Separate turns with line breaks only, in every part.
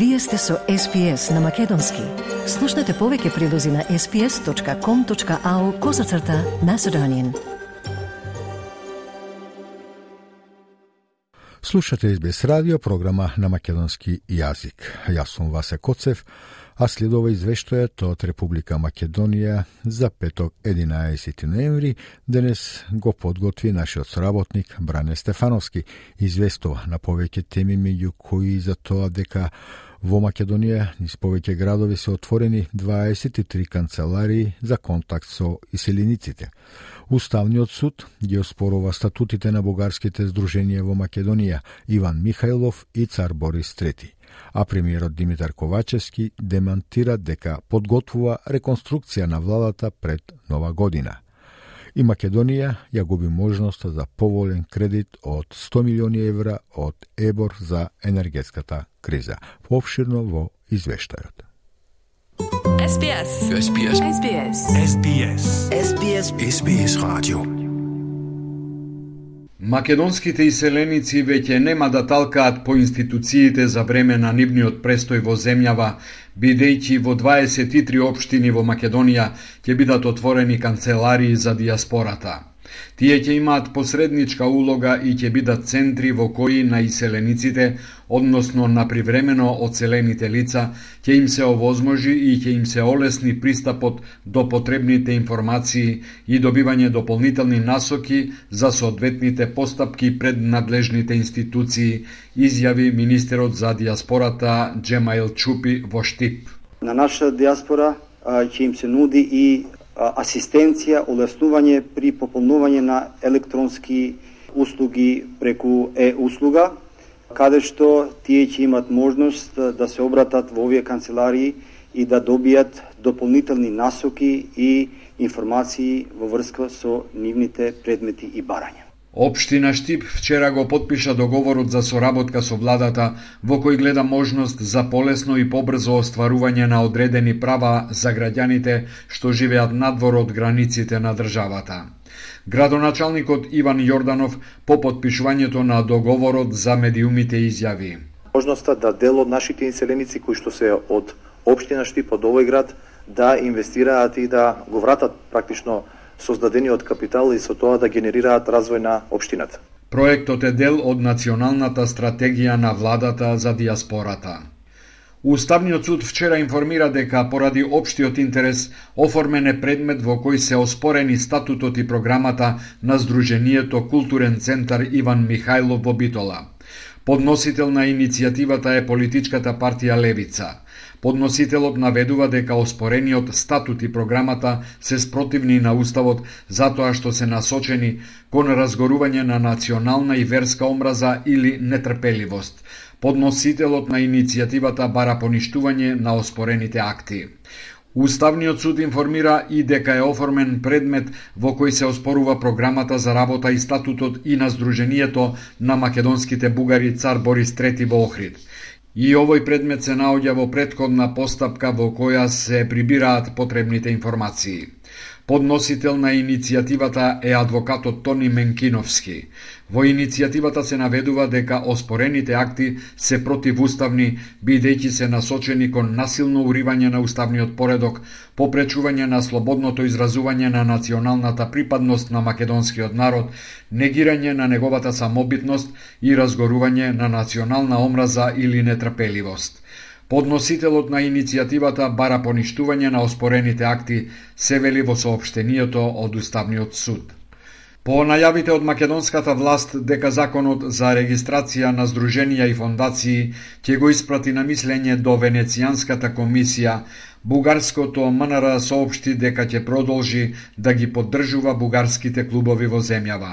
Вие сте со SPS на Македонски. Слушнете повеќе прилози на sps.com.au козацрта на Седонин.
Слушате SBS радио, програма на македонски јазик. Јас сум Васе Коцев, а следува извештајот од Република Македонија за петок 11 ноември, денес го подготви нашиот сработник Бране Стефановски. Известува на повеќе теми меѓу кои за тоа дека во Македонија низ повеќе градови се отворени 23 канцеларии за контакт со иселениците. Уставниот суд ги оспорува статутите на бугарските здруженија во Македонија Иван Михајлов и цар Борис III а премиерот Димитар Ковачевски демантира дека подготвува реконструкција на владата пред нова година. И Македонија ја губи можноста за поволен кредит од 100 милиони евра од ЕБОР за енергетската криза. Пообширно во извештајот.
SBS. SBS. SBS.
SBS. SBS. SBS Radio.
Македонските иселеници веќе нема да талкаат по институциите за време на нивниот престој во земјава, бидејќи во 23 општини во Македонија ќе бидат отворени канцеларии за диаспората. Тие ќе имаат посредничка улога и ќе бидат центри во кои на иселениците, односно на привремено оцелените лица, ќе им се овозможи и ќе им се олесни пристапот до потребните информации и добивање дополнителни насоки за соодветните постапки пред надлежните институции, изјави министерот за диаспората Джемаил Чупи во Штип.
На наша диаспора ќе им се нуди и асистенција, олеснување при пополнување на електронски услуги преку е-услуга, каде што тие ќе имат можност да се обратат во овие канцеларии и да добијат дополнителни насоки и информации во врска со нивните предмети и барања.
Општина Штип вчера го подпиша договорот за соработка со владата, во кој гледа можност за полесно и побрзо остварување на одредени права за граѓаните што живеат надвор од границите на државата. Градоначалникот Иван Јорданов по подпишувањето на договорот за медиумите изјави.
Можноста да дел од нашите инселеници кои што се од Обштина Штип од овој град да инвестираат и да го вратат практично создадениот капитал и со тоа да генерираат развој на општината.
Проектот е дел од националната стратегија на владата за диаспората. Уставниот суд вчера информира дека поради општиот интерес оформен е предмет во кој се оспорени статутот и програмата на Сдруженијето Културен центар Иван Михајлов во Битола. Подносител на иницијативата е политичката партија Левица. Подносителот наведува дека оспорениот статут и програмата се спротивни на Уставот затоа што се насочени кон разгорување на национална и верска омраза или нетрпеливост. Подносителот на иницијативата бара поништување на оспорените акти. Уставниот суд информира и дека е оформен предмет во кој се оспорува програмата за работа и статутот и на Сдруженијето на македонските бугари цар Борис III во Охрид. И овој предмет се наоѓа во предходна постапка во која се прибираат потребните информации. Подносител на иницијативата е адвокатот Тони Менкиновски. Во иницијативата се наведува дека оспорените акти се противуставни, бидејќи се насочени кон насилно уривање на уставниот поредок, попречување на слободното изразување на националната припадност на македонскиот народ, негирање на неговата самобитност и разгорување на национална омраза или нетрпеливост. Подносителот на иницијативата бара поништување на оспорените акти, се вели во сообштенијето од Уставниот суд. По најавите од македонската власт дека законот за регистрација на здруженија и фондации ќе го испрати на мислење до Венецијанската комисија, бугарското МНР соопшти дека ќе продолжи да ги поддржува бугарските клубови во земјава.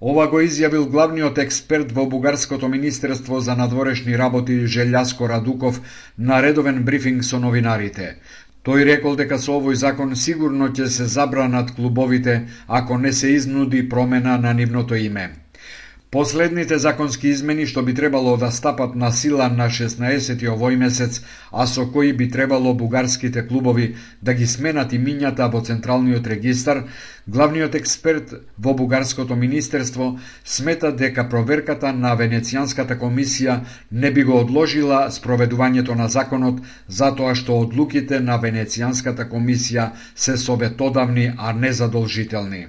Ова го изјавил главниот експерт во Бугарското Министерство за надворешни работи Желјаско Радуков на редовен брифинг со новинарите. Тој рекол дека со овој закон сигурно ќе се забранат клубовите ако не се изнуди промена на нивното име. Последните законски измени што би требало да стапат на сила на 16 овој месец, а со кои би требало бугарските клубови да ги сменат имињата во Централниот регистар, главниот експерт во Бугарското министерство смета дека проверката на Венецијанската комисија не би го одложила спроведувањето на законот затоа што одлуките на Венецијанската комисија се советодавни, а не задолжителни.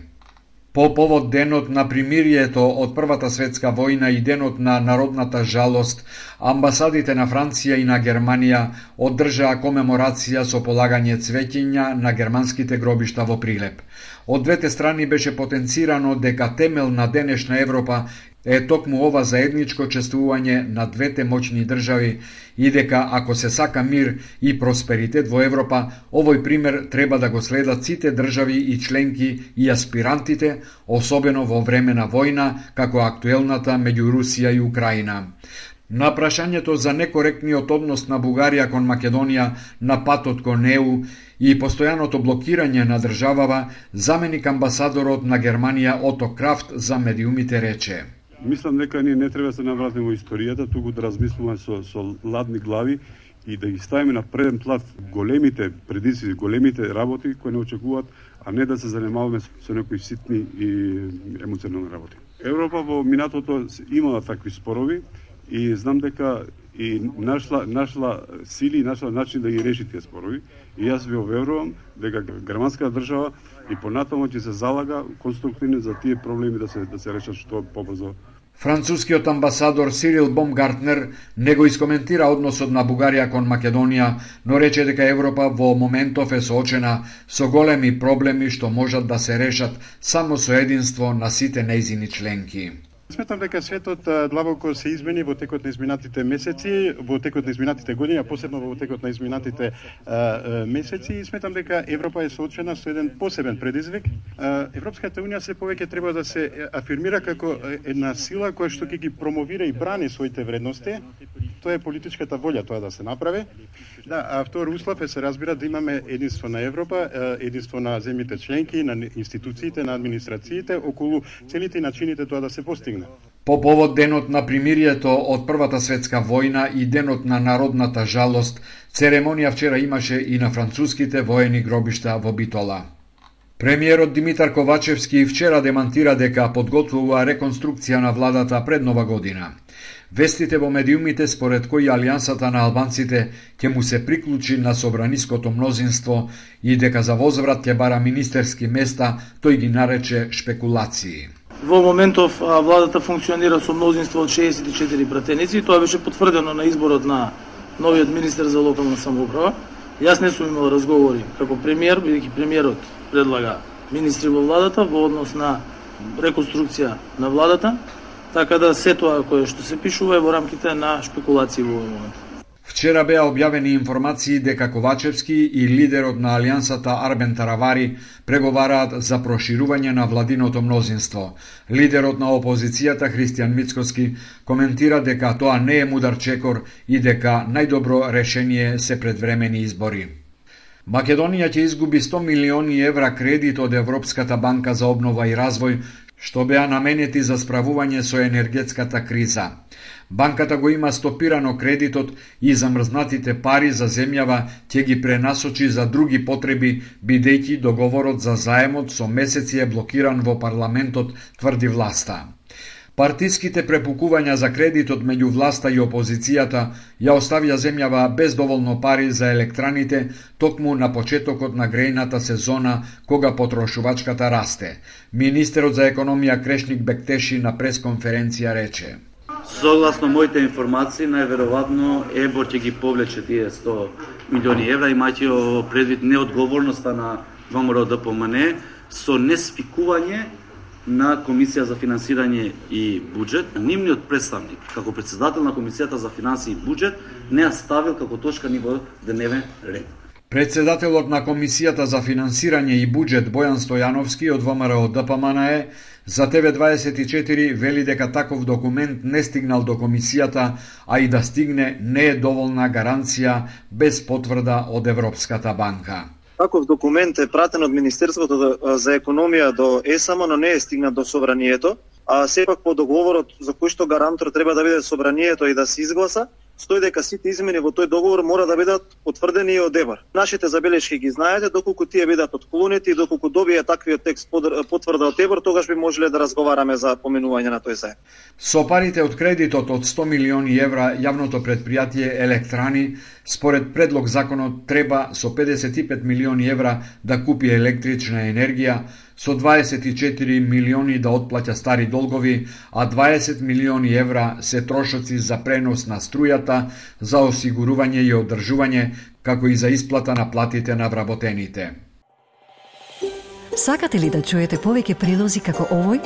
По повод денот на примирието од Првата светска војна и денот на народната жалост, амбасадите на Франција и на Германија одржаа комеморација со полагање цветиња на германските гробишта во Прилеп. Од двете страни беше потенцирано дека темел на денешна Европа е токму ова заедничко чествување на двете моćни држави и дека ако се сака мир и просперитет во Европа, овој пример треба да го следат сите држави и членки и аспирантите, особено во време на војна, како актуелната меѓу Русија и Украина. На прашањето за некоректниот однос на Бугарија кон Македонија на патот кон ЕУ и постојаното блокирање на државава, заменик амбасадорот на Германија Ото Крафт за медиумите рече.
Мислам дека ние не треба да се навратиме во историјата, туку да размислуваме со, со ладни глави и да ги ставиме на преден плат големите предизвици, големите работи кои не очекуваат, а не да се занимаваме со некои ситни и емоционални работи. Европа во минатото имала такви спорови и знам дека и нашла, нашла сили и нашла начин да ги реши тие спорови. И јас ви уверувам дека германската држава и понатаму ќе се залага конструктивно за тие проблеми да се да се решат што побрзо
Францускиот амбасадор Сирил Бомгартнер не го искоментира односот на Бугарија кон Македонија, но рече дека Европа во моментов е соочена со големи проблеми што можат да се решат само со единство на сите нејзини членки.
Сметам дека светот длабоко се измени во текот на изминатите месеци, во текот на изминатите години, а посебно во текот на изминатите а, месеци и сметам дека Европа е соочена со еден посебен предизвик. А, Европската унија се повеќе треба да се афирмира како една сила која што ќе ги промовира и брани своите вредности. Тоа е политичката волја тоа да се направи. Да, а втор услов е се разбира да имаме единство на Европа, единство на земјите членки, на институциите, на администрациите околу целите и начините тоа да се постигне.
По повод денот на примирието од Првата светска војна и денот на народната жалост, церемонија вчера имаше и на француските воени гробишта во Битола. Премиерот Димитар Ковачевски вчера демантира дека подготвува реконструкција на владата пред нова година. Вестите во медиумите според кои алијансата на албанците ќе му се приклучи на собраниското мнозинство и дека за возврат ќе бара министерски места, тој ги нарече шпекулации.
Во моментов владата функционира со мнозинство од 64 пратеници и тоа беше потврдено на изборот на новиот министер за локална самоуправа. Јас не сум имал разговори како премиер, бидејќи премиерот предлага министри во владата во однос на реконструкција на владата, така да се тоа кое што се пишува е во рамките на шпекулации во овој момент.
Вчера беа објавени информации дека Ковачевски и лидерот на Алијансата Арбен Таравари преговараат за проширување на владиното мнозинство. Лидерот на опозицијата Христијан Мицкоски коментира дека тоа не е мудар чекор и дека најдобро решение се предвремени избори. Македонија ќе изгуби 100 милиони евра кредит од Европската банка за обнова и развој, што беа наменети за справување со енергетската криза. Банката го има стопирано кредитот и замрзнатите пари за земјава ќе ги пренасочи за други потреби, бидејќи договорот за заемот со месеци е блокиран во парламентот, тврди власта. Партиските препукувања за кредитот меѓу власта и опозицијата ја оставија земјава без доволно пари за електраните токму на почетокот на грејната сезона кога потрошувачката расте. Министерот за економија Крешник Бектеши на пресконференција рече.
Согласно моите информации, најверојатно ЕБОР ќе ги повлече тие 100 милиони евра, имајќи предвид неодговорноста на ВМРО ДПМН со неспикување на Комисија за финансирање и буџет. Нивниот представник, како председател на Комисијата за финансии и буџет, не ја ставил како точка ни во дневен ред.
Председателот на Комисијата за финансирање и буџет Бојан Стојановски од ВМРО ДПМН е за ТВ24 вели дека таков документ не стигнал до комисијата, а и да стигне не е доволна гаранција без потврда од Европската банка.
Таков документ е пратен од Министерството за економија до ЕСАМО, но не е стигнат до Собранието. а сепак по договорот за кој што гарантор треба да биде собранието и да се изгласа, стои дека сите измени во тој договор мора да бидат потврдени и од ЕБР. Нашите забелешки ги знаете, доколку тие бидат отклонети и доколку добие таквиот текст потврда од ЕБР, тогаш би можеле да разговараме за поминување на тој заем.
Со парите од кредитот од 100 милиони евра, јавното предпријатие Електрани, според предлог законот, треба со 55 милиони евра да купи електрична енергија, со 24 милиони да отплаќа стари долгови, а 20 милиони евра се трошоци за пренос на струјата, за осигурување и одржување, како и за исплата на платите на вработените.
Сакате ли да чуете повеќе прилози како овој?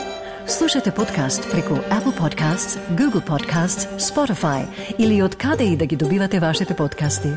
Слушате подкаст преку Apple Podcasts, Google Podcasts, Spotify или од каде и да ги добивате вашите подкасти.